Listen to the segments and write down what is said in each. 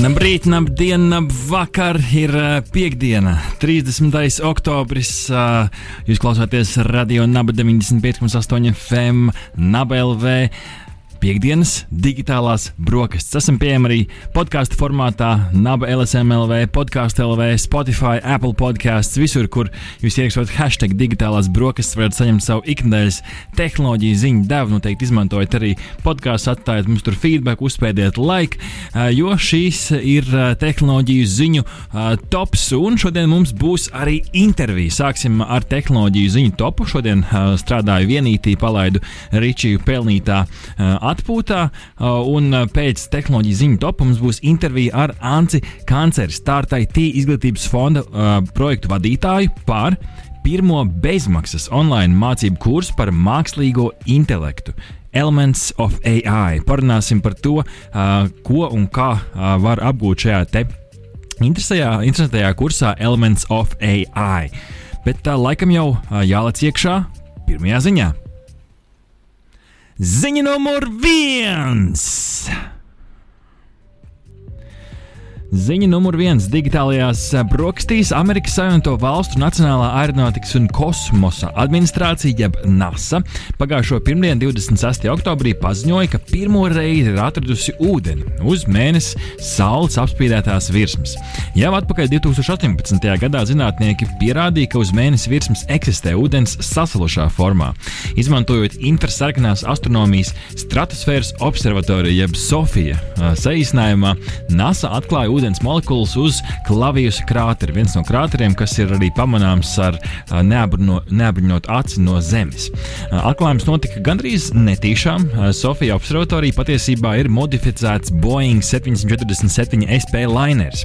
Labrīt, labdien, labvakar! Ir uh, piekdiena, 30. oktobris. Uh, jūs klausāties radio Naba 95,8 FM, Naba LV. Piektdienas digitālās brokastis. Esam pieejami arī podkāstu formātā, Naba LSMLV, podkāstu LV, Spotify, Apple podkāsts. Visur, kur jūs ierakstot hashtag digitālās brokastis, varat saņemt savu ikdienas tehnoloģiju ziņu devu. Noteikti izmantojiet arī podkāstu, atstājiet mums tur feedback, uzspēdiet like, jo šīs ir tehnoloģiju ziņu tops. Un šodien mums būs arī intervija. Sāksim ar tehnoloģiju ziņu topu. Šodien strādāju vienītī, palaidu Ričiju pelnītā atpūtā, un pēc tehnoloģiju ziņu topa mums būs intervija ar Anci Kanceri, Start IT izglītības fonda uh, projektu vadītāju par pirmo bezmaksas online mācību kursu par mākslīgo intelektu. Elements of AI. Parunāsim par to, uh, ko un kā uh, var apgūt šajā te interesantajā kursā Elements of AI. Bet tā laikam jau jālec iekšā pirmajā ziņā. Ziņa numur viens! Ziņa numur viens - digitālajās brokastīs Amerikas Savienoto Valstu Nacionālā aeronautikas un kosmosa administrācija, jeb NASA, pagājušo pirmdienu, 26. oktobrī, paziņoja, ka pirmo reizi ir atradusi ūdeni uz mēnesi Saules apspīdētās virsmas. Jau atpakaļ 2018. gadā zinātnieki pierādīja, ka uz mēnesi virsmas eksistē ūdens sasalušā formā. Izmantojot infrasarkanās astronomijas stratosfēras observatoriju, jeb Sofija saīsinājumā, NASA atklāja ūdens molekulas uz Klavijas krātera. Viens no krāteriem, kas ir arī pamanāms ar neabrino, neabriņot aci no Zemes. Atklājums notika gandrīz netīšām. Sofija observatorija patiesībā ir modificēts Boeing 747 SP liners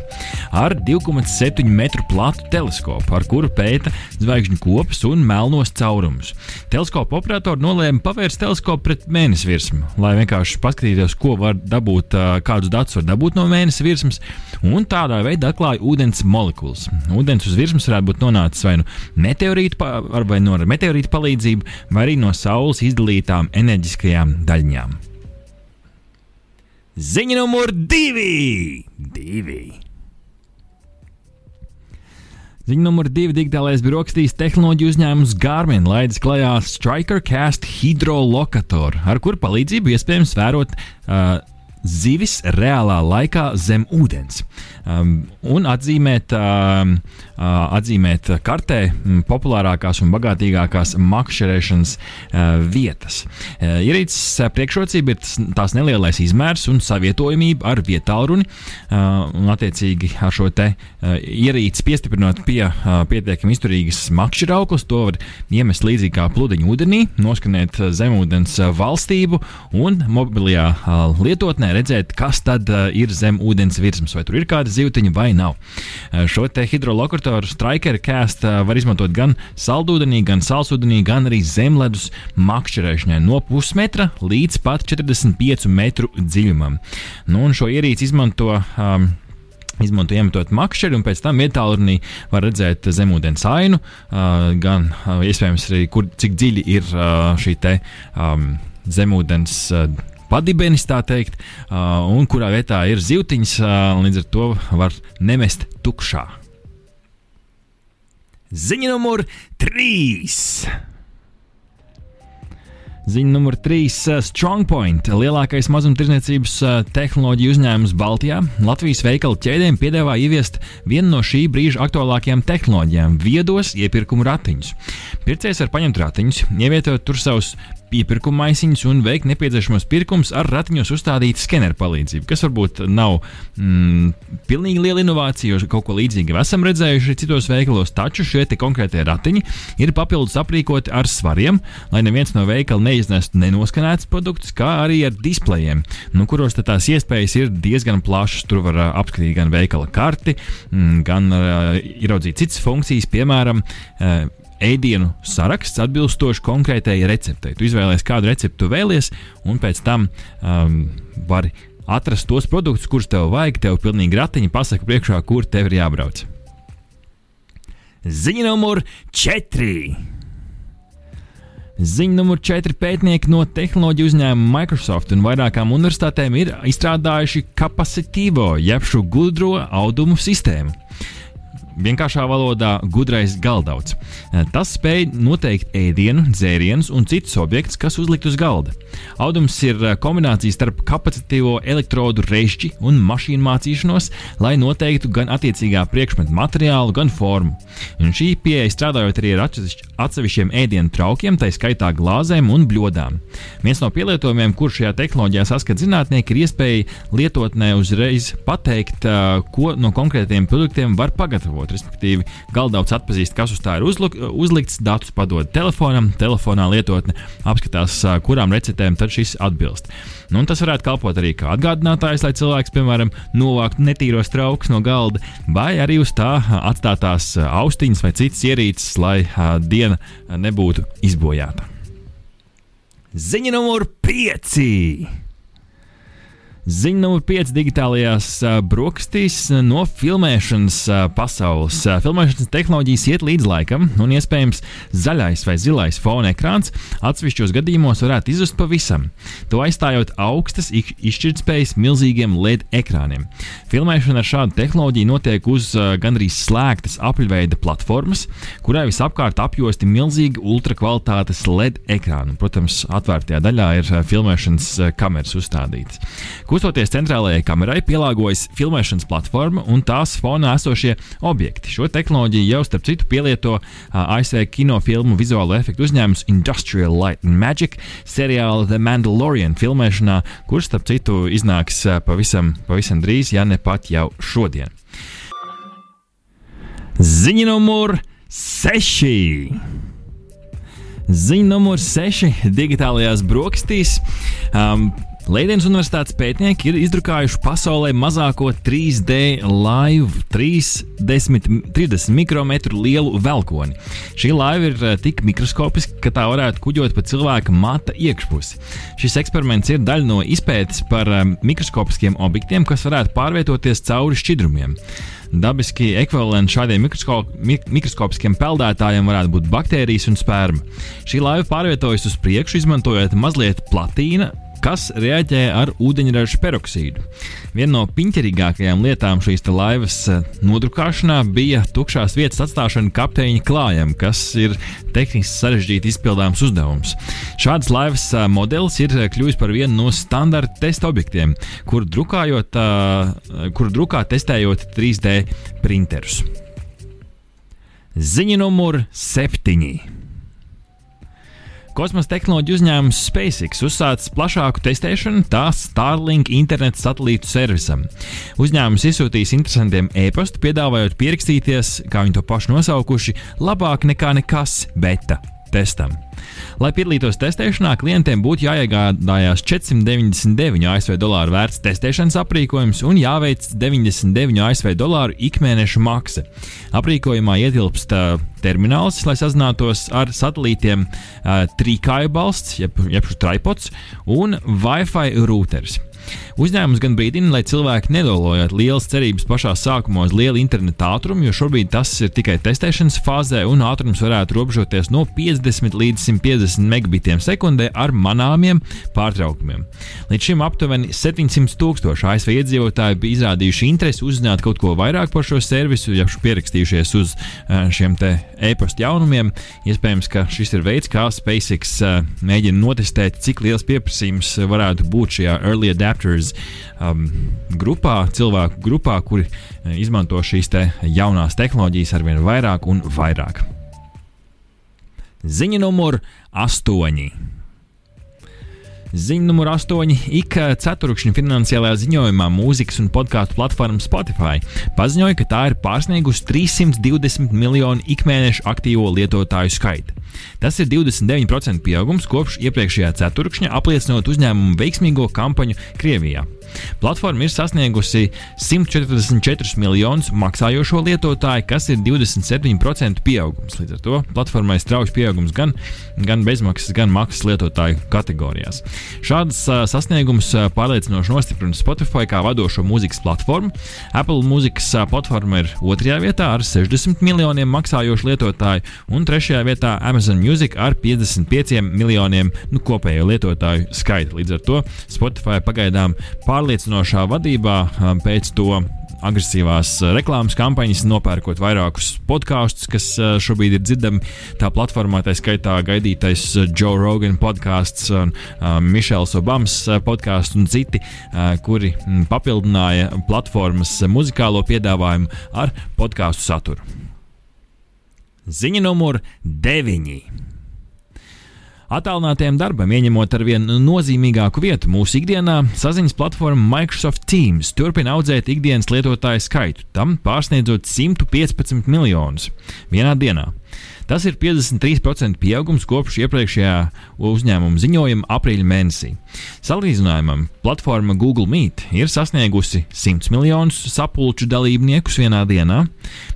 ar 2,7 metru platu teleskopu, ar kuru pēta zvaigžņu kopas un melnos caurumus. Teleskopa operatori nolēma pavērst teleskopu pret mēnesi virsmu, lai vienkārši paskatītos, ko var dabūt, kādus datus var dabūt no mēnesi virsmas un tādā veidā atklāja ūdens molekulas. Ūdens uz virsmas varētu būt nonācis vai nu meteorīta, vai no meteorīta palīdzību, vai arī no Saules izdalītām enerģiskajām daļņām. Ziņa numur divi! divi. Ziņa numur divi - digitālais birokratīs tehnoloģiju uzņēmums Garmin laidis klajā Striker Cast hidrolokatoru, ar kuru palīdzību iespējams vērot uh, zivis reālā laikā zem ūdens um, un atzīmēt, um, uh, atzīmēt kartē um, populārākās un bagātīgākās makšķerēšanas uh, vietas. Uh, ierīces uh, priekšrocība ir tās nelielais izmērs un savietojamība ar vietālruni, uh, un attiecīgi ar šo te uh, ierīci piestiprinot pie uh, pietiekami izturīgas makšķerauklas, to var iemest līdzīgi kā pludiņu ūdenī, noskanēt zemūdens valstību un mobilajā uh, lietotnē redzēt, kas tad uh, ir zem ūdens virsmas, vai tur ir kāda zivtiņa vai nav. Uh, šo te hidrolokatoru Striker cast uh, var izmantot gan saldūdenī, gan salsūdenī, gan arī zemledus makšķerēšanai no pusmetra līdz pat 45 metru dziļumam. Nu, un šo ierīci izmanto um, Izmanto iemetot makšķeri, un pēc tam vietālrunī var redzēt zemūdens ainu, gan iespējams arī, kur, cik dziļi ir šī te um, zemūdens. Uh, padibenis, tā teikt, un kurā vietā ir zivtiņas, līdz ar to var nemest tukšā. Ziņa numur 3. Ziņa numur 3. Strongpoint, lielākais mazumtirdzniecības tehnoloģiju uzņēmums Baltijā, Latvijas veikalu ķēdēm piedāvā ieviest vienu no šī brīža aktuālākajām tehnoloģijām - viedos iepirkumu ratiņus. Pircējs var paņemt ratiņus, ievietot tur savus iepirkuma maisiņus un veikt nepieciešamos pirkumus ar ratiņos uzstādītu skeneru palīdzību, kas varbūt nav mm, pilnīgi liela inovācija, jo kaut ko līdzīgu esam redzējuši citos veikalos, taču šie konkrētie ratiņi ir papildus aprīkoti ar svariem, lai neviens no veikala neiznestu nenoskanētus produktus, kā arī ar displejiem, nu, kuros tās iespējas ir diezgan plašas. Tur var apskatīt gan veikala karti, mm, gan uh, ieraudzīt citas funkcijas, piemēram, uh, ēdienu saraksts atbilstoši konkrētai receptei. Tu izvēlējies, kādu recepti tu vēlies, un pēc tam um, vari atrast tos produktus, kurus tev vajag. Tev pilnīgi ratiņi pasaka priekšā, kur tev ir jābrauc. Ziņa numur 4. Ziņa numur 4 pētnieki no tehnoloģiju uzņēmuma Microsoft un vairākām universitātēm ir izstrādājuši kapacitīvo, jeb šo gudro audumu sistēmu vienkāršā valodā gudrais galdauts. Eh, tas spēj noteikt ēdienu, dzērienus un citus objektus, kas uzlikt uz galda. Audums ir eh, kombinācija starp kapacitīvo elektrodu režģi un mašīnu mācīšanos, lai noteiktu gan attiecīgā priekšmeta materiālu, gan formu. Un šī pieeja strādājot arī ar atsevišķiem ēdienu traukiem, tā skaitā glāzēm un bļodām. Viens no pielietojumiem, kur šajā tehnoloģijā saskat zinātnieki, ir iespēja lietotnē uzreiz pateikt, eh, ko no konkrētiem produktiem var pagatavot izmantot. Respektīvi, galdauts atpazīst, kas uz tā ir uzluk, uzlikts, datus padod telefonam, telefonā lietotne apskatās, kurām receptēm tad šis atbilst. Nu, tas varētu kalpot arī kā atgādinātājs, lai cilvēks, piemēram, novāktu netīros traukus no galda, vai arī uz tā atstātās austiņas vai citas ierīces, lai diena nebūtu izbojāta. Ziņa numur 5! Ziņa numur 5 digitālajās brokastīs no filmēšanas pasaules. Filmēšanas tehnoloģijas iet līdz laikam, un iespējams zaļais vai zilais fona ekrāns atsevišķos gadījumos varētu izzust pavisam, to aizstājot augstas izšķirtspējas milzīgiem LED ekrāniem. Filmēšana ar šādu tehnoloģiju notiek uz gandrīz slēgtas apļveida platformas, kurai visapkārt apjosti milzīgi ultrakvalitātes LED ekrāni. Protams, atvērtajā daļā ir filmēšanas kameras uzstādītas. Kustoties centrālajai kamerai, pielāgojas filmēšanas platforma un tās fonā esošie objekti. Šo tehnoloģiju jau starp citu pielieto ASV kinofilmu vizuālo efektu uzņēmums Industrial Light and Magic seriāla The Mandalorian filmēšanā, kurš starp citu iznāks pavisam, pavisam drīz, ja ne pat jau šodien. Ziņa numur 6. Ziņa numur 6 digitālajās brokastīs. Um, Leidienas Universitātes pētnieki ir izdrukājuši pasaulē mazāko 3D laivu, 30, 30 mikrometru lielu velkoni. Šī laiva ir eh, tik mikroskopiska, ka tā varētu kuģot pa cilvēka mata iekšpusi. Šis eksperiments ir daļa no izpētes par eh, mikroskopiskiem objektiem, kas varētu pārvietoties cauri šķidrumiem. Dabiski ekvivalenti šādiem mikroskop, mikroskopiskiem peldētājiem varētu būt baktērijas un sperma. Šī laiva pārvietojas uz priekšu, izmantojot mazliet platīna kas reaģē ar ūdeņraža peroksīdu. Viena no piņķerīgākajām lietām šīs laivas eh, nodrukāšanā bija tukšās vietas atstāšana kapteiņa klājam, kas ir tehniski sarežģīti izpildāms uzdevums. Šādas laivas eh, modelis ir eh, kļuvis par vienu no standarta testa objektiem, kur drukājot, kur drukā testējot 3D printerus. Ziņa numur septiņi. Kosmosa tehnoloģiju uzņēmums SpaceX uzsācis plašāku testēšanu tā Starlink interneta satelītu servisam. Uzņēmums izsūtīs interesantiem e-pastu, piedāvājot pierakstīties, kā viņi to paši nosaukuši, labāk nekā nekas beta testam. Lai piedalītos testēšanā, klientiem būtu jāiegādājas 499 ASV dolāru vērts testēšanas aprīkojums un jāveic 99 ASV dolāru ikmēneša maksa. Aprīkojumā ietilpst uh, termināls, lai sazinātos ar satelītiem, uh, trīkāju balsts, jeb, jeb tripods un Wi-Fi routers. Uzņēmums gan brīdina, lai cilvēki nedolojot lielas cerības pašā sākumā uz lielu interneta ātrumu, jo šobrīd tas ir tikai testēšanas fāzē un ātrums varētu robežoties no 50 līdz 150 megabitiem sekundē ar manāmiem pārtraukumiem. Līdz šim aptuveni 700 tūkstoši ASV iedzīvotāji bija izrādījuši interesi uzzināt kaut ko vairāk par šo servisu, jau pierakstījušies uz eh, šiem e-pasta jaunumiem. Iespējams, ka šis ir veids, kā SpaceX eh, mēģina notestēt, cik liels pieprasījums varētu būt šajā early adaptation adapters um, grupā, cilvēku grupā, kuri uh, izmanto šīs te jaunās tehnoloģijas arvien vairāk un vairāk. Ziņa numur 8. Ziņa numur 8. Ik ceturkšņa finansiālajā ziņojumā mūzikas un podkāstu platforma Spotify paziņoja, ka tā ir pārsniegusi 320 miljonu ikmēneša aktīvo lietotāju skaitu. Tas ir 29% pieaugums kopš iepriekšējā ceturkšņa, apliecinot uzņēmumu veiksmīgo kampaņu Krievijā. Platforma ir sasniegusi 144 miljonus maksājošo lietotāju, kas ir 27% pieaugums. Līdz ar to platformai strauji pieaugums gan, gan bezmaksas, gan maksas lietotāju kategorijās. Šādas sasniegumus pārliecinoši nostiprina Spotify kā vadošo mūzikas platformu. Apple mūzikas platforma ir otrajā vietā ar 60 miljoniem maksājošu lietotāju, un trešajā vietā Amazon Music ar 55 miljoniem nu, kopējo lietotāju skaitu. Līdz ar to Spotify pagaidām pārliecinošā vadībā pēc to agresīvās reklāmas kampaņas, nopērkot vairākus podkāstus, kas šobrīd ir dzirdami tā platformā, tā skaitā gaidītais Joe Rogan podkāsts, Mišels Obamas podkāsts un citi, kuri papildināja platformas muzikālo piedāvājumu ar podkāstu saturu. Ziņa numur 9. Attālinātiem darbam ieņemot ar vien nozīmīgāku vietu mūsu ikdienā, saziņas platforma Microsoft Teams turpina audzēt ikdienas lietotāju skaitu, tam pārsniedzot 115 miljonus vienā dienā. Tas ir 53% pieaugums kopš iepriekšējā uzņēmuma ziņojuma aprīļa mēnesī. Salīdzinājumam, platforma Google Meet ir sasniegusi 100 miljonus sapulču dalībniekus vienā dienā,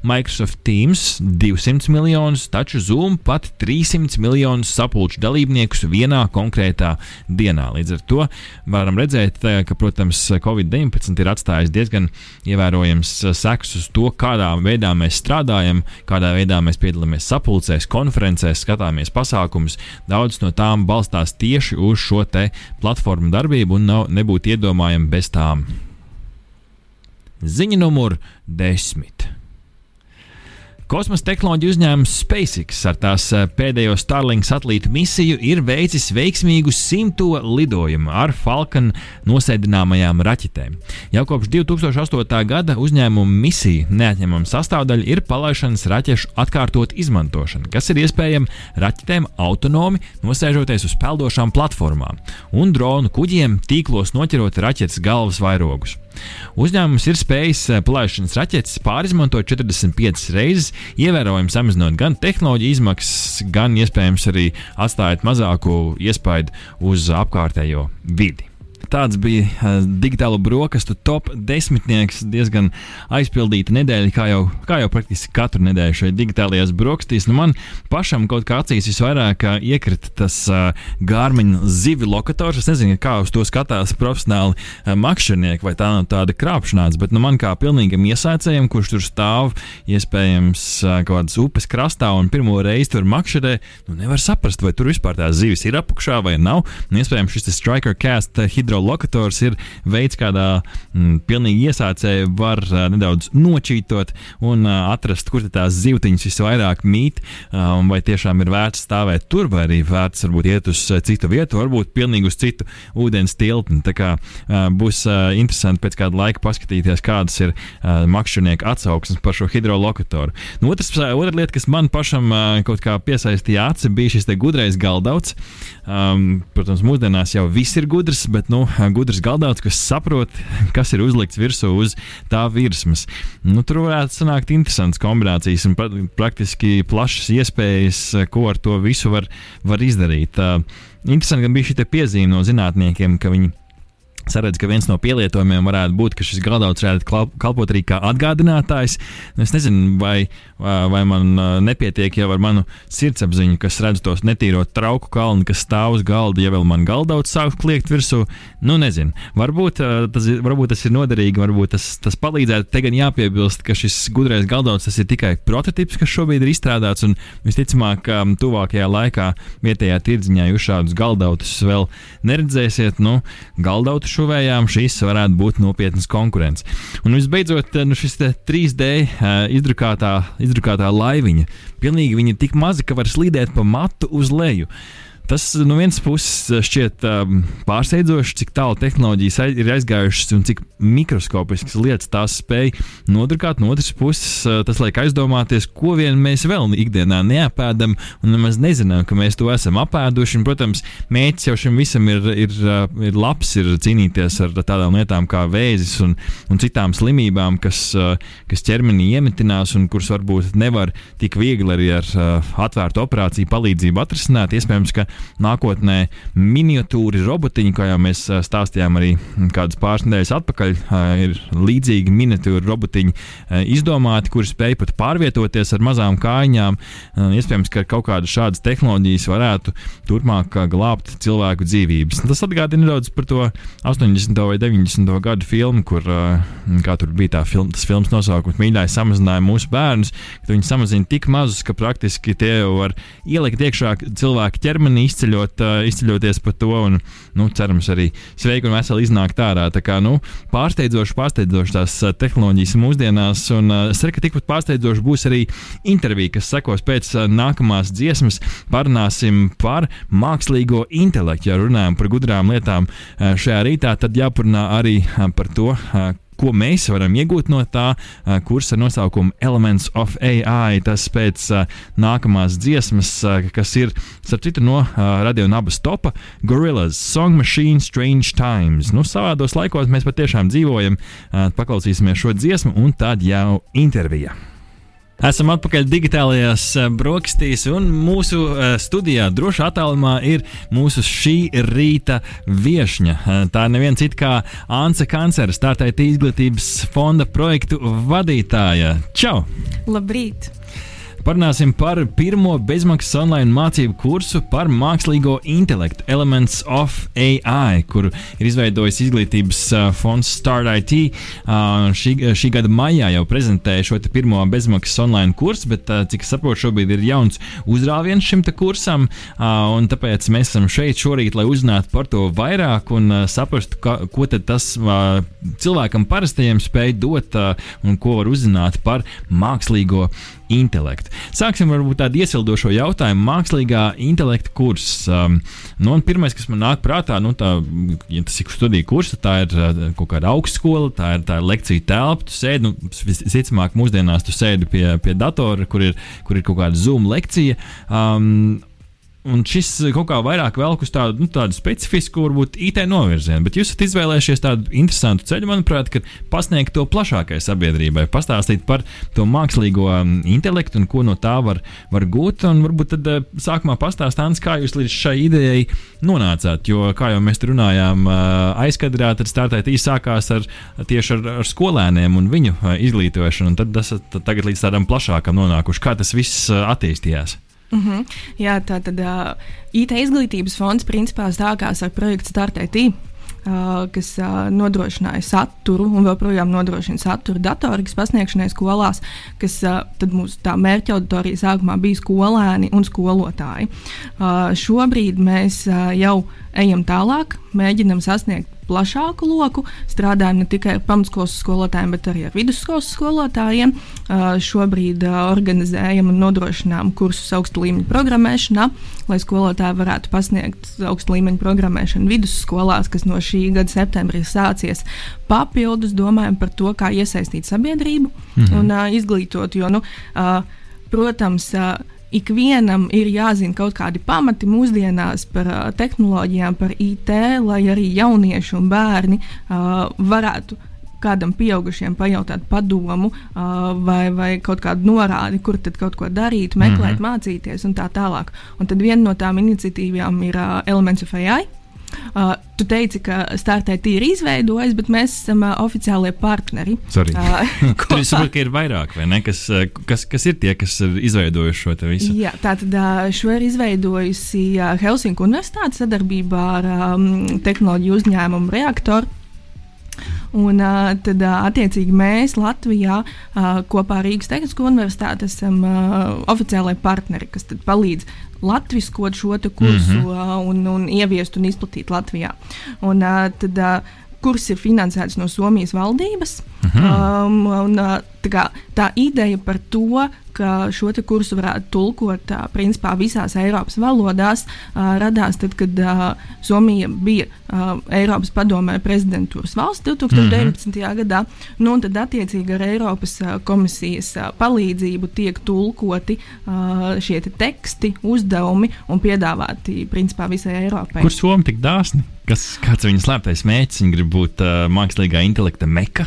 Microsoft Teams 200 miljonus, taču Zoom pat 300 miljonus sapulču dalībniekus vienā konkrētā dienā. Līdz ar to varam redzēt, eh, ka, protams, Covid-19 ir atstājis diezgan ievērojams eh, sekas uz to, kādā veidā mēs strādājam, kādā veidā mēs piedalāmies sapulcēs konferencēs, skatāmies pasākumus. Daudz no tām balstās tieši uz šo platformu darbību un nav, nebūtu iedomājami bez tām. Ziņa numur desmit. Kosmosa tehnoloģiju uzņēmums SpaceX ar tās eh, pēdējo Starlink satelītu misiju ir veicis veiksmīgu simto lidojumu ar Falcon nosēdināmajām raķetēm. Jau kopš 2008. gada uzņēmuma misija neatņemama sastāvdaļa ir palaišanas raķešu atkārtot izmantošana, kas ir iespējama raķetēm autonomi nosēžoties uz peldošām platformām un dronu kuģiem tīklos noķerot raķetes galvas vairogus. Uzņēmums ir spējis eh, palaišanas raķetes pārizmantot 45 reizes, ievērojami samazinot gan tehnoloģiju izmaksas, gan iespējams arī atstājot mazāku iespaidu uz apkārtējo vidi. Tāds bija uh, digitālo brokastu top desmitnieks. Diezgan aizpildīta nedēļa, kā jau, kā jau praktiski katru nedēļu šeit digitālajās brokastīs. Nu, man pašam kaut kā acīs visvairāk uh, iekrita tas uh, Gārmiņa zivju lokators. Es nezinu, kā uz to skatās profesionāli uh, makšķernieki, vai tā nav tāda krāpšanās, bet nu, man kā pilnīgam iesācējam, kurš tur stāv iespējams uh, kaut kādas upes krastā un pirmo reizi tur makšķerē, nu nevar saprast, vai tur vispār tās zivis ir apakšā vai nav. Un, iespējams, šis Striker Cast uh, hidrolokators ir veids, kādā mm, pilnīgi iesācēji var uh, nedaudz nočītot un uh, atrast, kur tās zivtiņas visvairāk mīt, un vai tiešām ir vērts stāvēt tur, vai arī vērts varbūt iet uz citu vietu, varbūt pilnīgi uz citu ūdens tiltni. Tā kā uh, būs uh, interesanti pēc kāda laika paskatīties, kādas ir uh, makšķernieku atsauksmes par šo hidrolokatoru. Nu, otrs, uh, otra lieta, kas man pašam uh, kaut kā piesaistīja aci, bija šis gudrais galdauts. Um, protams, mūsdienās jau viss ir gudrs, bet nu, gudrs galdauts, kas saprot, kas ir uzlikts virsū uz tā virsmas. Nu, tur varētu sanākt interesants kombinācijas un praktiski plašas iespējas, ko ar to visu var, var izdarīt. Interesanti, ka bija šī piezīme no zinātniekiem, ka viņi saredz, ka viens no pielietojumiem varētu būt, ka šis galdauts varētu kalpot arī kā atgādinātājs. Nu, es nezinu, vai, vai man nepietiek jau ar manu sirdsapziņu, kas redz tos netīro trauku kalnu, kas stāv uz galda, ja vēl man galdauts sāk kliegt virsū. Nu, nezinu. Varbūt tas, varbūt tas ir noderīgi, varbūt tas, tas palīdzētu. Te gan jāpiebilst, ka šis gudrais galdauts tas ir tikai prototyps, kas šobrīd ir izstrādāts, un visticamāk, tuvākajā laikā vietējā tirdziņā jūs šādus galdautus vēl neredzēsiet. Nu, galdautu šuvējām šīs varētu būt nopietnas konkurence. Un visbeidzot, nu, šis 3D izdrukātā, izdrukātā laiviņa. Pilnīgi viņa ir tik maza, ka var slīdēt pa matu uz leju. Tas no vienas puses šķiet um, pārsteidzoši, cik tālu tehnoloģijas aiz, ir aizgājušas un cik mikroskopiskas lietas tās spēj nodrukāt. No otras puses, uh, tas liek aizdomāties, ko vien mēs vēl ikdienā neapēdam un nemaz nezinām, ka mēs to esam apēduši. Un, protams, mērķis jau šim visam ir, ir, uh, ir labs, ir cīnīties ar tādām lietām kā vēzis un, un citām slimībām, kas, uh, kas ķermenī iemetinās un kuras varbūt nevar tik viegli arī ar uh, atvērtu operāciju palīdzību atrisināt. Iespējams, ka nākotnē miniatūri robotiņi, kā jau mēs stāstījām arī kādas pāris nedēļas atpakaļ, ir līdzīgi miniatūri robotiņi izdomāti, kuri spēj pat pārvietoties ar mazām kājām. Iespējams, ka kaut kādas šādas tehnoloģijas varētu turpmāk glābt cilvēku dzīvības. Tas atgādina nedaudz par to 80. vai 90. gadu filmu, kur kā tur bija tā film, tas filmas nosaukums Mīļais samazināja mūsu bērnus, ka viņi samazina tik mazus, ka praktiski tie jau var ielikt iekšā cilvēku ķermenī izceļot, izceļoties par to. Un, nu, cerams, arī sveiki un veseli iznākt ārā. Tā kā nu, pārsteidzoši, pārsteidzoši tās tehnoloģijas mūsdienās. Un es ceru, ka tikpat pārsteidzoši būs arī intervija, kas sekos pēc nākamās dziesmas. Parunāsim par mākslīgo intelektu. Ja runājam par gudrām lietām šajā rītā, tad jāparunā arī par to. Ko mēs varam iegūt no tā kursa ar nosaukumu Elements of AI. Tas pēc nākamās dziesmas, kas ir, starp citu, no radio nabas topa Gorillas Song Machine Strange Times. Nu, savādos laikos mēs patiešām dzīvojam. Paklausīsimies šo dziesmu un tad jau intervija. Esam atpakaļ digitālajās eh, brokastīs, un mūsu eh, studijā droši attālumā ir mūsu šī rīta viesņa. Eh, tā ir neviena cita kā Anse Kancera, startēta izglītības fonda projektu vadītāja. Čau! Labrīt! Parunāsim par pirmo bezmaksas online mācību kursu par mākslīgo intelektu, Elements of AI, kuru ir izveidojis izglītības uh, fonds Start IT. Uh, šī, šī gada maijā jau prezentēja šo pirmo bezmaksas online kursu, bet, uh, cik es saprotu, šobrīd ir jauns uzrāviens šim kursam, uh, un tāpēc mēs esam šeit šorīt, lai uzzinātu par to vairāk un uh, saprastu, ka, ko tas uh, cilvēkam parastajiem spēj dot uh, un ko var uzzināt par mākslīgo intelektu. Sāksim ar tādu iesildošo jautājumu. Mākslīgā intelekta kurs. Um, nu, pirmais, kas man nāk prātā, nu, tā, ja tas ir studiju kurs, tā ir uh, kaut kāda augstskola, tā ir, tā ir lekcija telpa. Tu sēdi, nu, visticamāk, mūsdienās tu sēdi pie, pie datora, kur ir, kur ir kaut kāda Zoom lekcija. Um, Un šis kaut kā vairāk velk uz tādu, nu, tādu specifisku, varbūt IT novirzienu. Bet jūs esat izvēlējušies tādu interesantu ceļu, manuprāt, kad pasniegt to plašākai sabiedrībai, pastāstīt par to mākslīgo um, intelektu un ko no tā var, var gūt. Un varbūt tad uh, sākumā pastāstīt, kā jūs līdz šai idejai nonācāt. Jo, kā jau mēs runājām, uh, aizkadrā tad startēt īsākās ar, tieši ar, ar skolēniem un viņu izglītošanu. Un tad esat tagad līdz tādam plašākam nonākuši. Kā tas viss attīstījās? Mm -hmm. Jā, tā tad uh, IT izglītības fonds principā sākās ar projektu Startēt. Uh, kas uh, nodrošināja saturu un joprojām nodrošina saturu datorikas pasniegšanai skolās, kas uh, mūsu mērķa auditorija sākumā bija skolēni un skolotāji. Šobrīd mēs jau ejam tālāk, mēģinam sasniegt plašāku loku. Strādājam ne tikai ar pamatskolas skolotājiem, bet arī ar vidusskolas skolotājiem. Šobrīd organizējam un nodrošinām kursus augsta līmeņa programmēšanā, lai skolotāji varētu pasniegt augsta līmeņa programmēšanu vidusskolās, kas no šī gada septembrī sācies. Papildus domājam par to, kā iesaistīt sabiedrību mhm. un izglītot. Jo, nu, protams, ikvienam ir jāzina kaut kādi pamati mūsdienās par uh, tehnoloģijām, par IT, lai arī jaunieši un bērni uh, varētu kādam pieaugušiem pajautāt padomu uh, vai, vai kaut kādu norādi, kur tad kaut ko darīt, meklēt, mm -hmm. mācīties un tā tālāk. Un tad viena no tām iniciatīvām ir uh, Elements of AI. Uh, tu teici, ka startēt ir izveidojis, bet mēs esam uh, oficiālie partneri. Sorry. Uh, Tur es saprotu, ka ir vairāk, vai ne? Kas, uh, kas, kas ir tie, kas ir izveidojuši šo visu? Jā, tātad uh, šo ir izveidojusi uh, Helsinku Universitāte sadarbībā ar um, tehnoloģiju uzņēmumu Reaktoru. Un uh, tad, uh, attiecīgi, mēs Latvijā uh, kopā ar Rīgas Tehnisko universitāti esam uh, oficiālai partneri, kas palīdz latviskot šo kursu mm -hmm. un, un ieviest un izplatīt Latvijā. Un, tad, kurs ir finansēts no Somijas valdības. Mhm. Um, un, tā, kā, tā ideja par to, ka šo kursu varētu tulkot uh, principā visās Eiropas valodās, uh, radās tad, kad uh, Somija bija uh, Eiropas padomē prezidentūras valsts 2019. Mm -hmm. gadā. Nu, tad, attiecīgi, ar Eiropas uh, komisijas uh, palīdzību tiek tulkoti uh, šie te teksti, uzdevumi un piedāvāti principā visai Eiropai. Kur Somija tik dāsni? Kas, kāds ir viņas slēptais mērķis? Viņa grib būt uh, mākslīgā intelekta meka.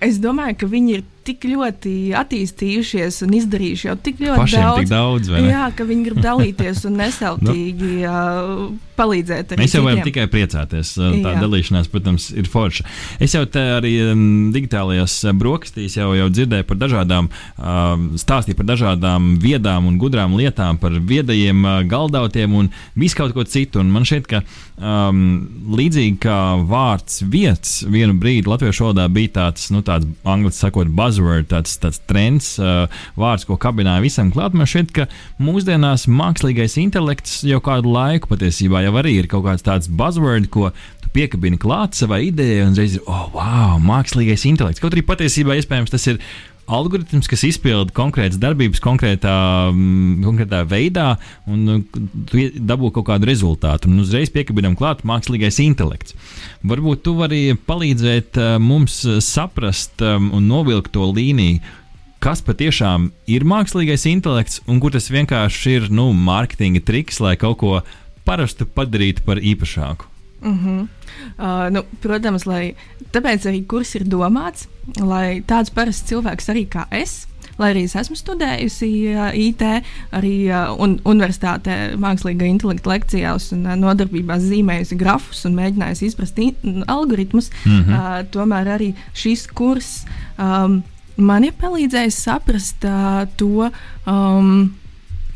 Es domāju, ka viņi ir tik ļoti attīstījušies un izdarījuši jau tik ļoti Pašiem daudz. Tik daudz jā, ka viņi grib dalīties un nesautīgi nu. uh, palīdzēt. Mēs jau varam tikai priecāties. Tā Jā. dalīšanās, protams, ir forša. Es jau te arī um, digitālajās brokastīs jau, jau dzirdēju par dažādām, um, stāstīju par dažādām viedām un gudrām lietām, par viedajiem uh, galdautiem un visu kaut ko citu. Un man šķiet, ka um, līdzīgi kā vārds vietas, vienu brīdi latviešu valodā bija tāds, nu, tāds angļu sakot, buzzword, tāds, tāds trends, uh, vārds, ko kabināja visam klāt. Man šķiet, ka mūsdienās mākslīgais intelekts jau kādu laiku patiesībā jau arī ir kaut kāds tāds buzzword, ko piekabini klāt savai idejai, un uzreiz ir, oh, wow, mākslīgais intelekts. Kaut arī patiesībā iespējams tas ir algoritms, kas izpilda konkrētas darbības konkrētā, mm, konkrētā veidā, un nu, tu dabū kaut kādu rezultātu. Un uzreiz piekabinām klāt mākslīgais intelekts. Varbūt tu vari palīdzēt uh, mums uh, saprast um, un novilkt to līniju. Kas patiešām ir mākslīgais intelekts, un kur tas vienkārši ir nu, mārketinga triks, lai kaut ko parastu padarītu par īpašāku? Uh -huh. uh, nu, protams, lai, tāpēc arī kurs ir domāts, lai tāds parasts cilvēks arī kā es. Lai arī es esmu studējusi uh, IT, arī uh, un, universitātē, mākslīgā intelekta lekcijās un uh, nodarbībās zīmējusi grafus un mēģinājusi izprast in, algoritmus, mm. -hmm. uh, tomēr arī šis kurs um, man ir palīdzējis saprast uh, to. Um,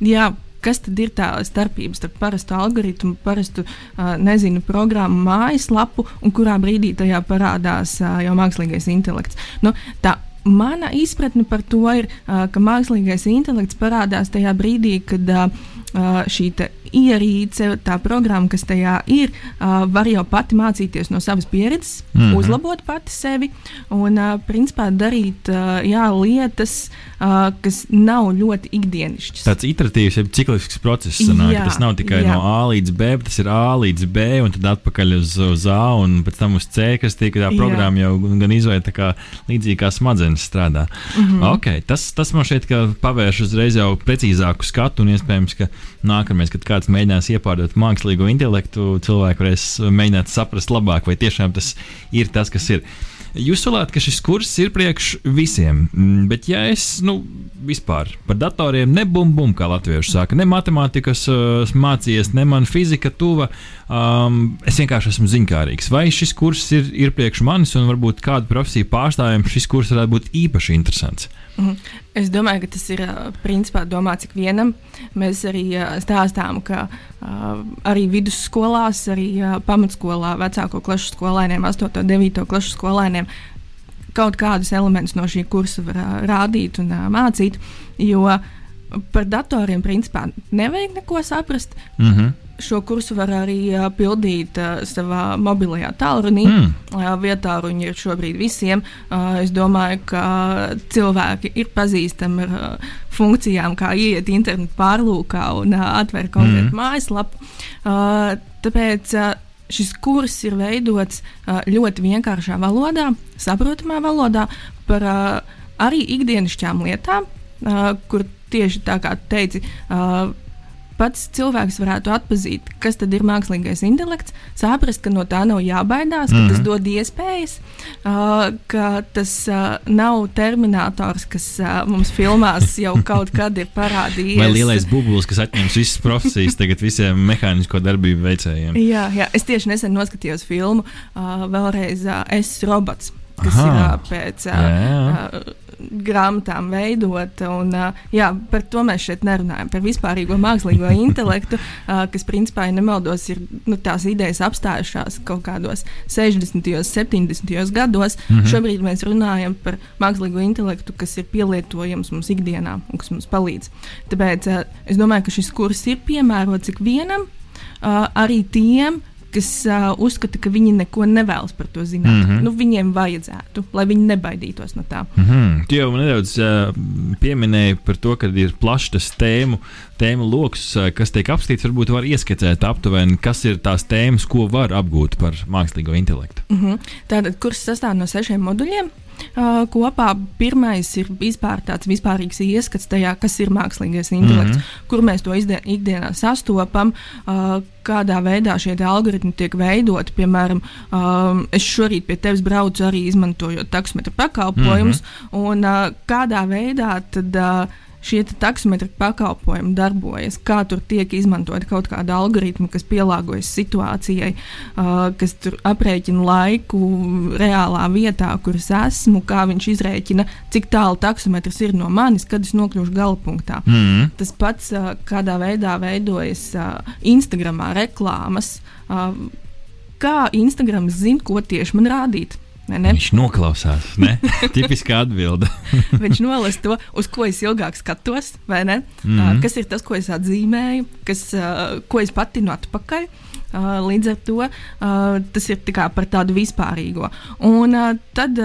jā, kas tad ir tā starpība starp parastu algoritmu, parastu uh, nezinu, programmu mājaslapu un kurā brīdī tajā parādās uh, jau mākslīgais intelekts. Nu, tā, Mana izpratne par to ir, uh, ka mākslīgais intelekts parādās tajā brīdī, kad uh, šī ierīce, tā programma, kas tajā ir, uh, var jau pati mācīties no savas pieredzes, mm. -hmm. uzlabot pati sevi un, uh, principā, darīt uh, jā, lietas, uh, kas nav ļoti ikdienišķas. Tāds iteratīvs, jeb ciklisks process. Sanāk, Jā, tas nav tikai jā. no A līdz B, bet tas ir A līdz B, un tad atpakaļ uz, uz A, un pēc tam uz C, kas tiek tā Jā. programma jau gan izveidota kā līdzīgi kā smadzenes strādā. Mm. -hmm. okay, tas, tas man ka pavērš uzreiz jau precīzāku skatu, un iespējams, ka nākamais, kad kāds mēģinās iepārdot mākslīgo intelektu, cilvēki varēs mēģināt saprast labāk, vai tiešām tas ir tas, kas ir. Jūs solāt, ka šis kurs ir priekš visiem, mm, bet ja es nu, vispār par datoriem nebumbum, kā latvieši saka, ne matemātikas uh, mācījies, ne man fizika tuva, um, es vienkārši esmu ziņkārīgs. Vai šis kurs ir, ir priekš manis, un varbūt kādu profesiju pārstāvjiem šis kurs varētu būt īpaši interesants? Mhm. Es domāju, ka tas ir principā domāts ikvienam. Mēs arī stāstām, ka arī vidusskolās, arī pamatskolā, vecāko klašu skolēniem, 8, 9 klašu skolēniem kaut kādus elementus no šī kursa var rādīt un mācīt. Jo par datoriem principā nevajag neko saprast. Mm -hmm. Šo kursu var arī uh, pildīt uh, savā mobilajā tālrunī. Mm. Uh, vietā ruņi ir šobrīd visiem. Uh, es domāju, ka cilvēki ir pazīstami ar uh, funkcijām, kā iet internetu pārlūkā un uh, atvērt konkrētu Mm. mājaslapu. Uh, tāpēc uh, šis kurs ir veidots uh, ļoti vienkāršā valodā, saprotamā valodā par uh, arī ikdienišķām lietām, uh, kur tieši tā kā teici. Uh, pats cilvēks varētu atpazīt, kas tad ir mākslīgais intelekts, saprast, ka no tā nav jābaidās, ka mm -hmm. tas Mhm. dod iespējas, uh, ka tas uh, nav terminators, kas uh, mums filmās jau kaut kad ir parādījies. Vai lielais bublis, kas atņems visas profesijas tagad visiem mehānisko darbību veicējiem? Jā, jā, es tieši nesen noskatījos filmu, uh, vēlreiz uh, Es robots, kas Aha. ir pēc uh, grāmatām veidota. Un, jā, par to mēs šeit nerunājam. Par vispārīgo mākslīgo intelektu, kas principā, ja nemaldos, ir nu, tās idejas apstājušās kaut kādos 60. un 70. gados. Mm -hmm. Šobrīd mēs runājam par mākslīgo intelektu, kas ir pielietojams mums ikdienā un kas mums palīdz. Tāpēc es domāju, ka šis kurs ir piemērots ikvienam, arī tiem, kas uh, uzskata, ka viņi neko nevēlas par to zināt. Mm -hmm. nu, viņiem vajadzētu, lai viņi nebaidītos no tā. Mm -hmm. Tu jau nedaudz uh, pieminēji par to, ka ir plašs tas tēmu, tēmu lokus, uh, kas tiek apskatīts. Varbūt var ieskicēt aptuveni, kas ir tās tēmas, ko var apgūt par mākslīgo intelektu. Mm -hmm. Tātad kurs sastāv no sešiem moduļiem. Uh, kopā pirmais ir vispār tāds vispārīgs ieskats tajā, kas ir mākslīgais intelekts, mm -hmm. kur mēs to ikdienā sastopam, uh, kādā veidā šie algoritmi tiek veidoti. Piemēram, um, es šorīt pie tevis braucu arī izmantojot taksometru pakalpojumus, mm -hmm. un uh, kādā veidā tad. Uh, šie taksometri pakalpojumi darbojas, kā tur tiek izmantot kaut kāda algoritma, kas pielāgojas situācijai, uh, kas aprēķina laiku reālā vietā, kur es esmu, kā viņš izrēķina, cik tālu taksometrs ir no manis, kad es nokļūšu gala punktā. Mm -hmm. Tas pats, uh, kādā veidā veidojas uh, Instagramā reklāmas. Uh, kā Instagram zina, ko tieši man rādīt. Viņš noklausās. Tipiskā atbilde. Viņš nolasa to, uz ko es ilgāk skatos, vai ne? Mm -hmm. uh, kas ir tas, ko es atzīmēju, kas, uh, ko es patinu atpakaļ. Uh, līdz ar to uh, tas ir tā par tādu vispārīgo. Un uh, tad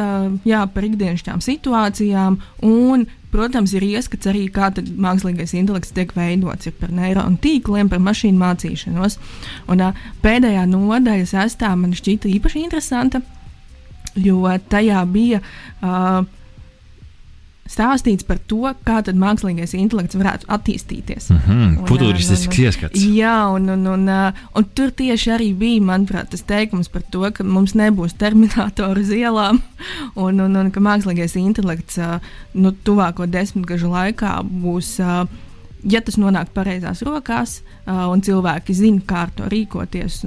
jā, par ikdienišķām situācijām. Un, Protams, ir ieskats arī, kā mākslīgais intelekts tiek veidots par neironu tīkliem, par mašīnu mācīšanos. Un, pēdējā nodaļa, sestā, man šķita īpaši interesanta. Uh, jo tajā bija uh, stāstīts par to, kā mākslīgais intelekts varētu attīstīties. Mm -hmm, Futuristisks ieskats. Jā, un, un, un, un, un tur tieši arī bija, manuprāt, tas teikums par to, ka mums nebūs terminatoru uz ielām, un, un, un ka mākslīgais intelekts nu, tuvāko desmitgažu laikā būs. Ja tas nonāk pareizās rokās, uh, un cilvēki zina, kā ar to rīkoties,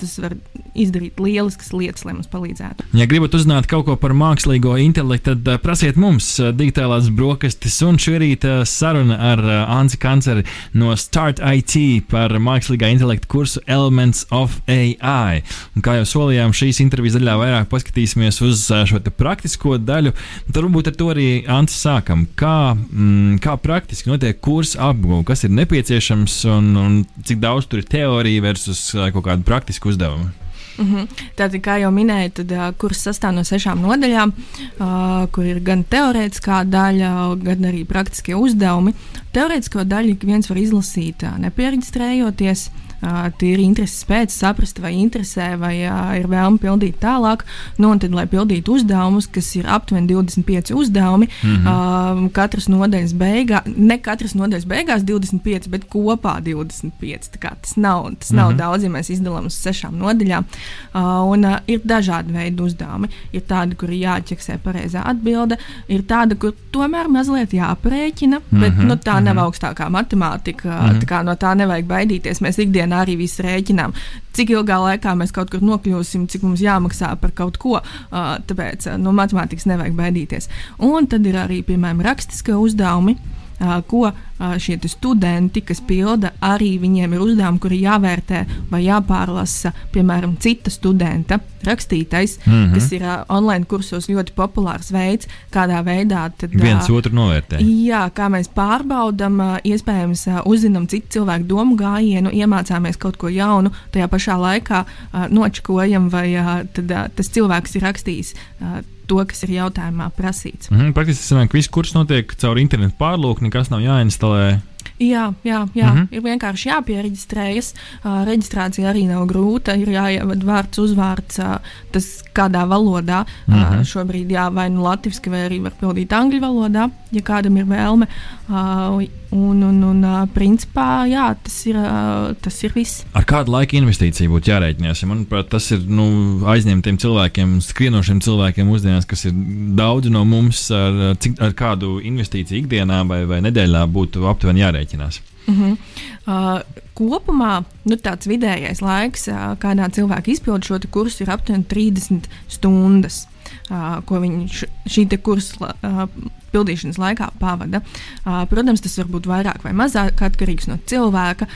tas var izdarīt lieliskas lietas, lai mums palīdzētu. Ja gribat uzzināt kaut ko par mākslīgo intelektu, tad prasiet mums digitālās brokastis. Un šī rīta saruna ar Anzi Kanceri no Start IT par mākslīgā intelekta kursu Elements of AI. Un kā jau solījām, šīs intervijas daļā vairāk paskatīsimies uz šo praktisko daļu. Tad varbūt ar to arī Anci sākam. Kā, mm, kā praktiski notiek kursa apgūve, kas ir nepieciešams un, un cik daudz tur ir teorija versus uh, kaut kāda praktiska uzdevuma? Mm -hmm. Tātad, kā jau minēju, tad, uh, kurs sastāv no sešām nodaļām, uh, kur ir gan teorētiskā daļa, gan arī praktiskie uzdevumi. Teorētisko daļu ik viens var izlasīt, uh, nepiereģistrējoties. Uh, tīri intereses pēc, saprast, vai interesē, vai ir vēlme pildīt tālāk. Nu, un tad, lai pildītu uzdevumus, kas ir aptuveni 25 uzdevumi, mm -hmm. katras nodaļas beigās, ne katras nodaļas beigās 25, bet kopā 25. Tas nav, tas nav mm -hmm. daudz, ja mēs izdalām uz sešām nodaļām. Un ir dažādi veidi uzdevumi. Ir tādi, kur ir jāķeksē pareizā atbilde, ir tāda, kur tomēr mazliet jāprēķina, bet mm -hmm. nu, tā mm -hmm. nav augstākā matemātika. Mm -hmm. Tā no tā nevajag baidīties. Mēs ikdienā ikdienā arī visu rēķinām. Cik ilgā laikā mēs kaut kur nokļūsim, cik mums jāmaksā par kaut ko. Tāpēc no matemātikas nevajag baidīties. Un tad ir arī, piemēram, rakstiskie uzdevumi ko šie studenti, kas pilda, arī viņiem ir uzdevumi, kuri jāvērtē vai jāpārlasa, piemēram, cita studenta rakstītais, mm -hmm. kas ir online kursos ļoti populārs veids, kādā veidā tad, viens otru novērtē. Jā, kā mēs pārbaudām, iespējams, uzzinām citu cilvēku domu gājienu, iemācāmies kaut ko jaunu, tajā pašā laikā nočakojam, vai tad, tas cilvēks ir rakstījis to, kas ir jautājumā prasīts. Mm praktiski tas sanāk, ka viss kurs notiek caur internetu pārlūku, nekas nav jāinstalē. Jā, jā, jā. Mm -hmm. ir vienkārši jāpiereģistrējas. Uh, reģistrācija arī nav grūta. Ir jāievada vārds, uzvārds, uh, tas kādā valodā. Mm -hmm. uh, šobrīd jā, vai nu latviešu, vai arī var pildīt angļu valodā, ja kādam ir vēlme. Uh, un, un, un principā jā, tas, ir, tas ir viss. Ar kādu laika investīciju būtu jārēķinās? Ja manuprāt, tas ir nu, aizņemtiem cilvēkiem, skrienošiem cilvēkiem mūsdienās, kas ir daudz no mums, ar, cik, ar kādu investīciju ikdienā vai, vai nedēļā būtu aptuveni jārēķinās. Uh -huh. uh, kopumā nu, tāds vidējais laiks, uh, kādā cilvēka izpilda šo kursu, ir aptuveni 30 stundas, uh, ko viņš šī kursa pildīšanas laikā pavada. Protams, tas var būt vairāk vai mazāk atkarīgs no cilvēka,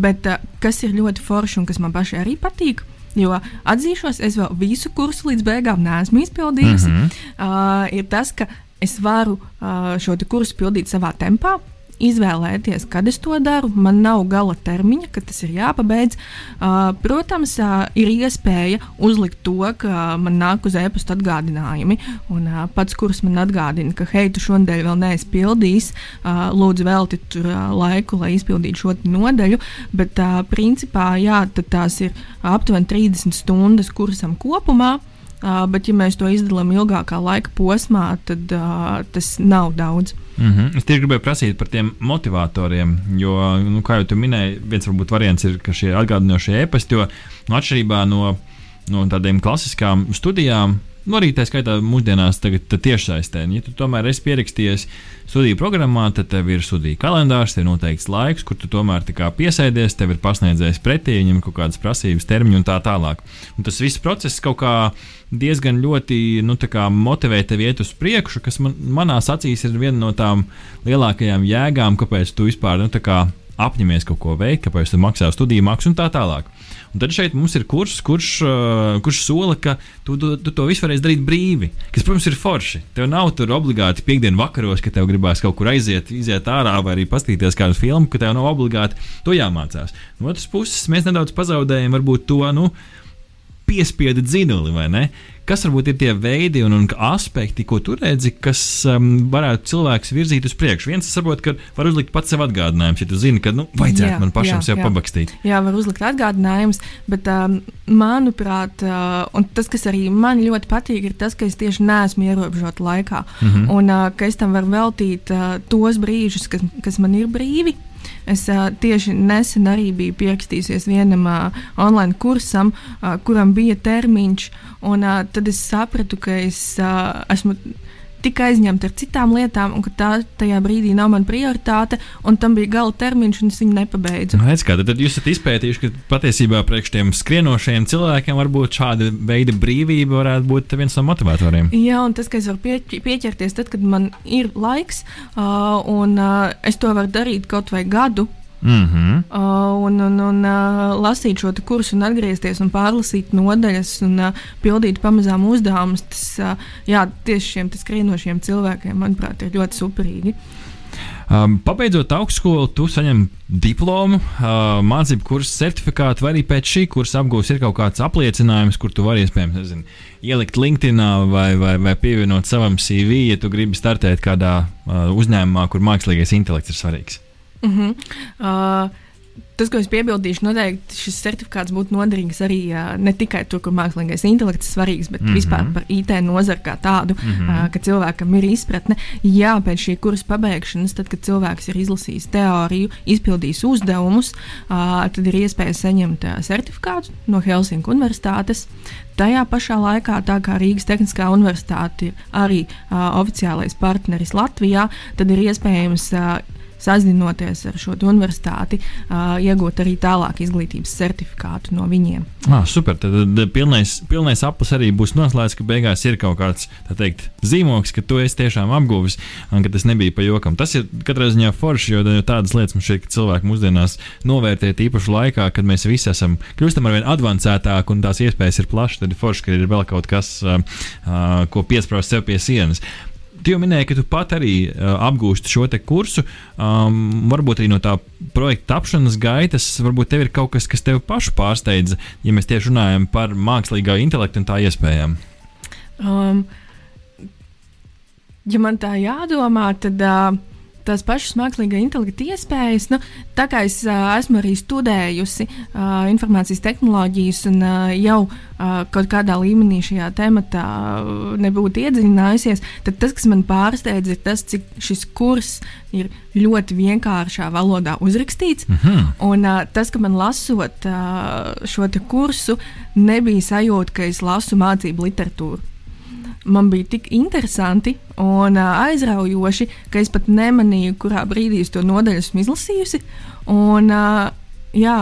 bet kas ir ļoti forši un kas man pašai arī patīk. Jo atzīšos, es vēl visu kursu līdz beigām neesmu izpildījusi. Mm -hmm. uh, ir tas, ka es varu uh, šo kursu pildīt savā tempā, izvēlēties, kad es to daru. Man nav gala termiņa, kad tas ir jāpabeidz. Uh, protams, uh, ir iespēja uzlikt to, ka man nāk uz e-pasta atgādinājumi, un uh, pats kurs man atgādina, ka hei, tu šonadēļ vēl neesi pildījis, uh, lūdzu, velti tur uh, laiku, lai izpildītu šo nodaļu. Bet, uh, principā, jā, tās ir aptuveni 30 stundas kursam kopumā. Uh, bet, ja mēs to izdalām ilgākā laika posmā, tad tas nav daudz. Mm -hmm. Es tieši gribēju prasīt par tiem motivatoriem, jo, nu, kā jau minēji, viens varbūt variants ir, ka šie atgādinošie e-pasti, jo nu, atšķirībā no, no tādiem klasiskām studijām, nu, arī tā skaitā mūsdienās, tagad tiešsaistē. Ja tu tomēr esi pierakstījies studiju programmā, tad tev ir studiju kalendārs, ir noteikts laiks, kur tu tomēr piesēdies, tev ir pasniedzējis pretī, viņam ir kaut kādas prasības, termiņi un tā tālāk. Un tas viss process kaut kā diezgan ļoti nu, motivē tevi iet uz priekšu, kas man, manās acīs ir viena no tām lielākajām jēgām, kāpēc tu vispār nu, apņemies kaut ko veikt, kāpēc tu maksā studiju maksu un tā tālāk. Un tad šeit mums ir kurs, kurš, uh, kurš sola, ka tu, tu, tu to visu varēsi darīt brīvi. Kas, protams, ir forši. Tev nav tur obligāti piekdienas vakaros, ka tev gribās kaut kur aiziet, iziet ārā vai arī paskatīties kādu filmu, ka tev nav obligāti to jāmācās. No otras puses, mēs nedaudz pazaudējam varbūt to. Nu, piespiedu dzinuli, vai ne? Kas varbūt ir tie veidi un, un aspekti, ko tu redzi, kas um, varētu cilvēks virzīt uz priekšu? Viens saprot, ka var uzlikt pats sev atgādinājumus, ja tu zini, ka nu, vajadzētu jā, man pašam jā, sev jā. pabakstīt. Jā, var uzlikt atgādinājumus, bet um, manuprāt, uh, un tas, kas arī man ļoti patīk, ir tas, ka es tieši neesmu ierobežota laikā, mm -hmm. un uh, ka es tam varu veltīt uh, tos brīžus, kas, kas man ir brīvi. Es uh, tieši nesen arī biju pierakstījusies vienam uh, online kursam, uh, kuram bija termiņš, un uh, tad es sapratu, ka es uh, esmu tik aizņemta ar citām lietām, un ka tā tajā brīdī nav mana prioritāte, un tam bija gala termiņš, un es viņu nepabeidzu. Nu, kā, tad jūs esat izpētījuši, ka patiesībā priekš tiem skrienošiem cilvēkiem varbūt šāda veida brīvība varētu būt viens no motivatoriem. Jā, un tas, ka es varu pie, pieķerties tad, kad man ir laiks, uh, un uh, es to varu darīt kaut vai gadu Mm -hmm. uh, un un, un uh, lasīt šo kursu, un atgriezties un pārlasīt nodaļas un uh, pildīt pamazām uzdevumus. Tas uh, jā, tieši šiem skrienošiem cilvēkiem, manuprāt, ir ļoti superīgi. Um, pabeidzot augstskolu, tu saņem diplomu, uh, mācību kursu certifikātu, vai arī pēc šī kursa apgūst ir kaut kāds apliecinājums, kur tu vari iespējams nezinu, ielikt LinkedIn vai, vai, vai pievienot savam CV, ja tu gribi startēt kādā uh, uzņēmumā, kur mākslīgais intelekts ir svarīgs. Mm -hmm. uh, tas, ko es piebildīšu, noteikti šis certifikāts būtu noderīgs arī uh, ne tikai tur, kur mākslīgais intelekts ir svarīgs, bet mm -hmm. vispār par IT nozari kā tādu, mm -hmm. uh, ka cilvēkam ir izpratne. Jā, pēc šī kursa pabeigšanas, tad, kad cilvēks ir izlasījis teoriju, izpildījis uzdevumus, uh, tad ir iespēja saņemt uh, certifikātu no Helsinku Universitātes. Tajā pašā laikā, tā kā Rīgas Tehniskā Universitāte ir arī uh, oficiālais partneris Latvijā, tad ir iespējams uh, sazinoties ar šo universitāti, uh, iegūt arī tālāk izglītības certifikātu no viņiem. Ah, super. Tad, tad pilnais, pilnais aplis arī būs noslēgts, ka beigās ir kaut kāds teikt, zīmogs, ka tu esi tiešām apguvis un ka tas nebija pa jokam. Tas ir katrā ziņā forši, jo tādas lietas mums šeit cilvēki mūsdienās novērtē īpaši laikā, kad mēs visi esam kļūstam ar vien advancētāki un tās iespējas ir plašas. Tad ir forši, ka ir vēl kaut kas, uh, uh, ko piesprāst sev pie sienas. Tu jau minēji, ka tu pat arī uh, apgūsti šo kursu. Um, varbūt arī no tā projekta tapšanas gaitas, varbūt tev ir kaut kas, kas tev pašu pārsteidza, ja mēs tieši runājam par mākslīgā intelektu un tā iespējām. Um, ja man tā jādomā, tad. Uh, tās pašas mākslīgā intelekta iespējas. Nu, tā kā es uh, esmu arī studējusi uh, informācijas tehnoloģijas un uh, jau uh, kaut kādā līmenī šajā tematā uh, nebūtu iedziļinājusies, tad tas, kas man pārsteidz, ir tas, cik šis kurs ir ļoti vienkāršā valodā uzrakstīts. Mm -hmm. Un uh, tas, ka man lasot uh, šo kursu, nebija sajūta, ka es lasu mācību literatūru man bija tik interesanti un uh, aizraujoši, ka es pat nemanīju, kurā brīdī es to nodaļu esmu izlasījusi. Un, uh, jā,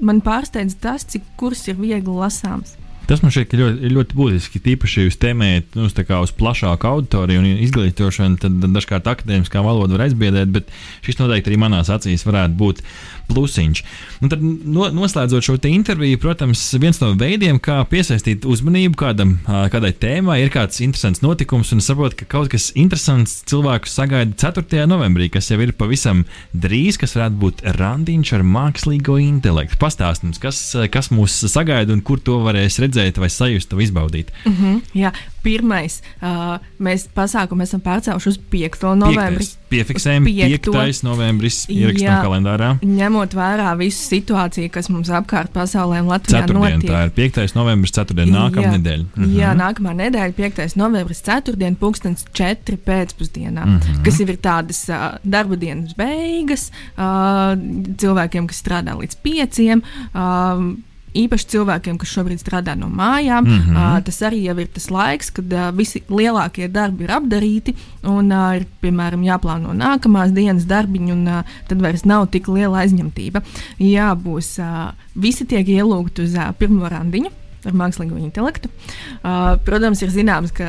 man pārsteidz tas, cik kurs ir viegli lasāms. Tas man šķiet ļoti, ļoti būtiski. Tīpaši jūs tēmējat nu, uz, uz plašāku auditoriju un izglītošanu, tad dažkārt akadēmiskā valoda var aizbiedēt, bet šis noteikti arī manās acīs varētu būt plusiņš. Un tad, no, noslēdzot šo interviju, protams, viens no veidiem, kā piesaistīt uzmanību kādam, kādai tēmai, ir kāds interesants notikums, un saprotu, ka kaut kas interesants cilvēkus sagaida 4. novembrī, kas jau ir pavisam drīz, kas varētu būt randiņš ar mākslīgo intelektu. Pastāst mums, kas, kas mūs sagaida un kur to varēs redzēt, vai sajust, vai izbaudīt. Mm -hmm, jā, pirmais, uh, mēs pasākumu esam pārcēluši uz 5. novembri. Piefiksējam 5. novembris ierakstam kalendārā. Ņemot vērā visu situāciju, kas mums apkārt pasaulē un Latvijā Ceturtdien, notiek. Tā ir 5. novembris, 4. nākamā nedēļa. Mhm. Jā, nākamā nedēļa, 5. novembris, 4. pūkstens 4. pēcpusdienā, Mhm. mm -hmm. kas ir tādas uh, darba dienas beigas uh, cilvēkiem, kas strādā līdz 5. Uh, Īpaši cilvēkiem, kas šobrīd strādā no mājām, mm. -hmm. uh, tas arī ir tas laiks, kad uh, visi lielākie darbi ir apdarīti un uh, ir, piemēram, jāplāno nākamās dienas darbiņi, un uh, tad vairs nav tik liela aizņemtība. Jā, būs uh, visi tiek ielūgti uz uh, pirmo randiņu ar mākslīgo intelektu. Uh, protams, ir zināms, ka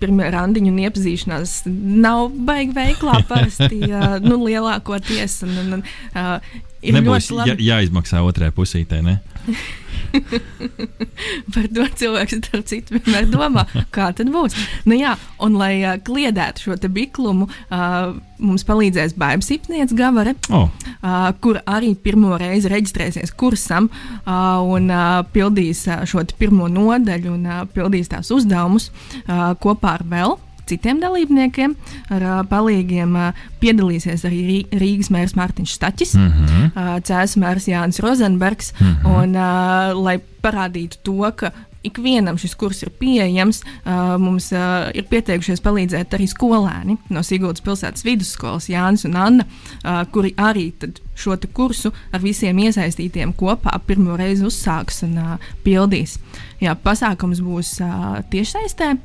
pirmie randiņu un iepazīšanās nav baigi veiklā parasti uh, nu, lielākoties. Un, un, uh, ir Nebūs ļoti labi. jā, jāizmaksā otrajai pusītē, ne? Par to cilvēks starp citu vienmēr domā, kā tad būs. Nu, jā, un, lai uh, kliedētu šo te biklumu, uh, mums palīdzēs Bābs Ipnieks Gavare, Oh, uh, kur arī pirmo reizi reģistrēsies kursam uh, un uh, pildīs uh, šo pirmo nodaļu un uh, pildīs tās uzdevumus uh, kopā ar vēl. Citiem dalībniekiem ar palīgiem piedalīsies arī Rī- Rīgas mērs Mārtiņš Stačis, mm. -hmm. Cēlus mērs Jānis Rozenbergs. Mm -hmm. un, lai parādītu to, ka ikvienam šis kurs ir pieejams, uh, mums uh, ir pieteikušies palīdzēt arī skolēni no Sigūdas pilsētas vidusskolas, Jānis un Anna, uh, kuri arī šo kursu ar visiem iesaistītiem kopā pirmo reizi uzsāks un uh, pildīs. Jā, pasākums būs uh, tiešsaistē.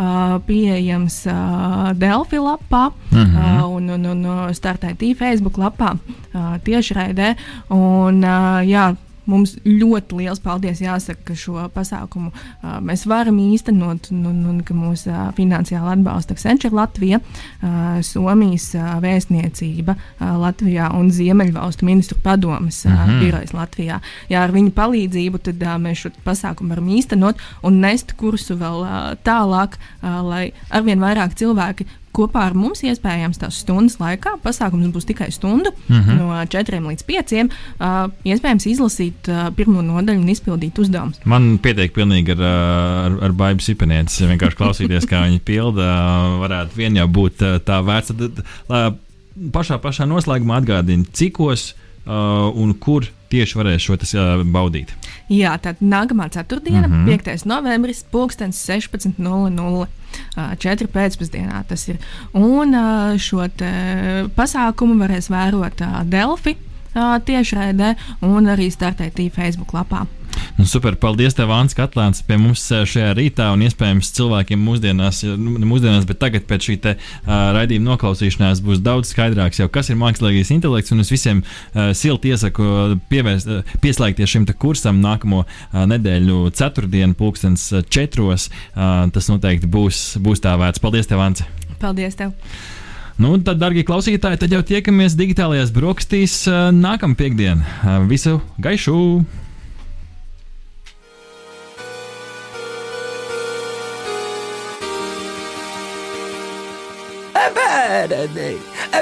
Uh, pieejams uh, Delfi lapā Mhm. uh, un, un, un uh, startētī Facebook lapā uh, tiešraidē. Un, uh, jā, Mums ļoti liels paldies jāsaka, ka šo pasākumu uh, mēs varam īstenot un, un, un ka mūs uh, finansiāli atbalsta Accenture Latvija, uh, Somijas uh, vēstniecība uh, Latvijā un Ziemeļvalstu ministru padomas uh, Mhm. birojas Latvijā. Jā, ar viņu palīdzību tad, uh, mēs šo pasākumu varam īstenot un nest kursu vēl uh, tālāk, uh, lai arvien vairāk cilvēki kopā ar mums iespējams tās stundas laikā. Pasākums būs tikai stundu, mm Mhm. -hmm. no 4 līdz 5. Uh, iespējams izlasīt uh, pirmo nodaļu un izpildīt uzdevumus. Man pietiek pilnīgi ar, ar, ar baigas sipenietes. Vienkārši klausīties, kā viņi pilda, varētu vien jau būt uh, tā vērts. Tad, pašā, pašā noslēgumā atgādina, cikos uh, un kur tieši varēs šo tas, uh, baudīt. Jā, tad nākamā ceturtdiena, mm -hmm. 5. novembris, 16.00. 4 pēcpusdienā tas ir. Un šo pasākumu varēs vērot Delfi tiešraidē un arī startētī Facebook lapā. Nu, super, paldies, tev, Ants, ka atnāci pie mums uh, šajā rītā. Un iespējams, cilvēkiem mūsdienās, ja, nu, ne mūsdienās, bet tagad pēc šī te, uh, raidījuma noklausīšanās būs daudz skaidrāks, jau, kas ir mākslīgais intelekts. Un es visiem uh, silti iesaku pievērst, uh, pieslēgties šim kursam nākamo uh, nedēļu, ceturtdienu, pulkstens uh, četros. Uh, tas noteikti būs, būs tā vērts. Paldies, tev, Ants! Paldies! Tev. Nu, tad, darbie klausītāji, tad jau tiekamies digitālajās brokastīs nākamā piekdienā. Uh, visu gaišu! Bērni,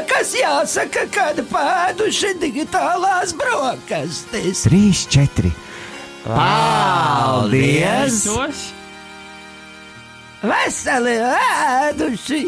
kas jāsaka, kad pēduši digitālās brokastis? Trīs, četri. Paldies! Veseli ēduši!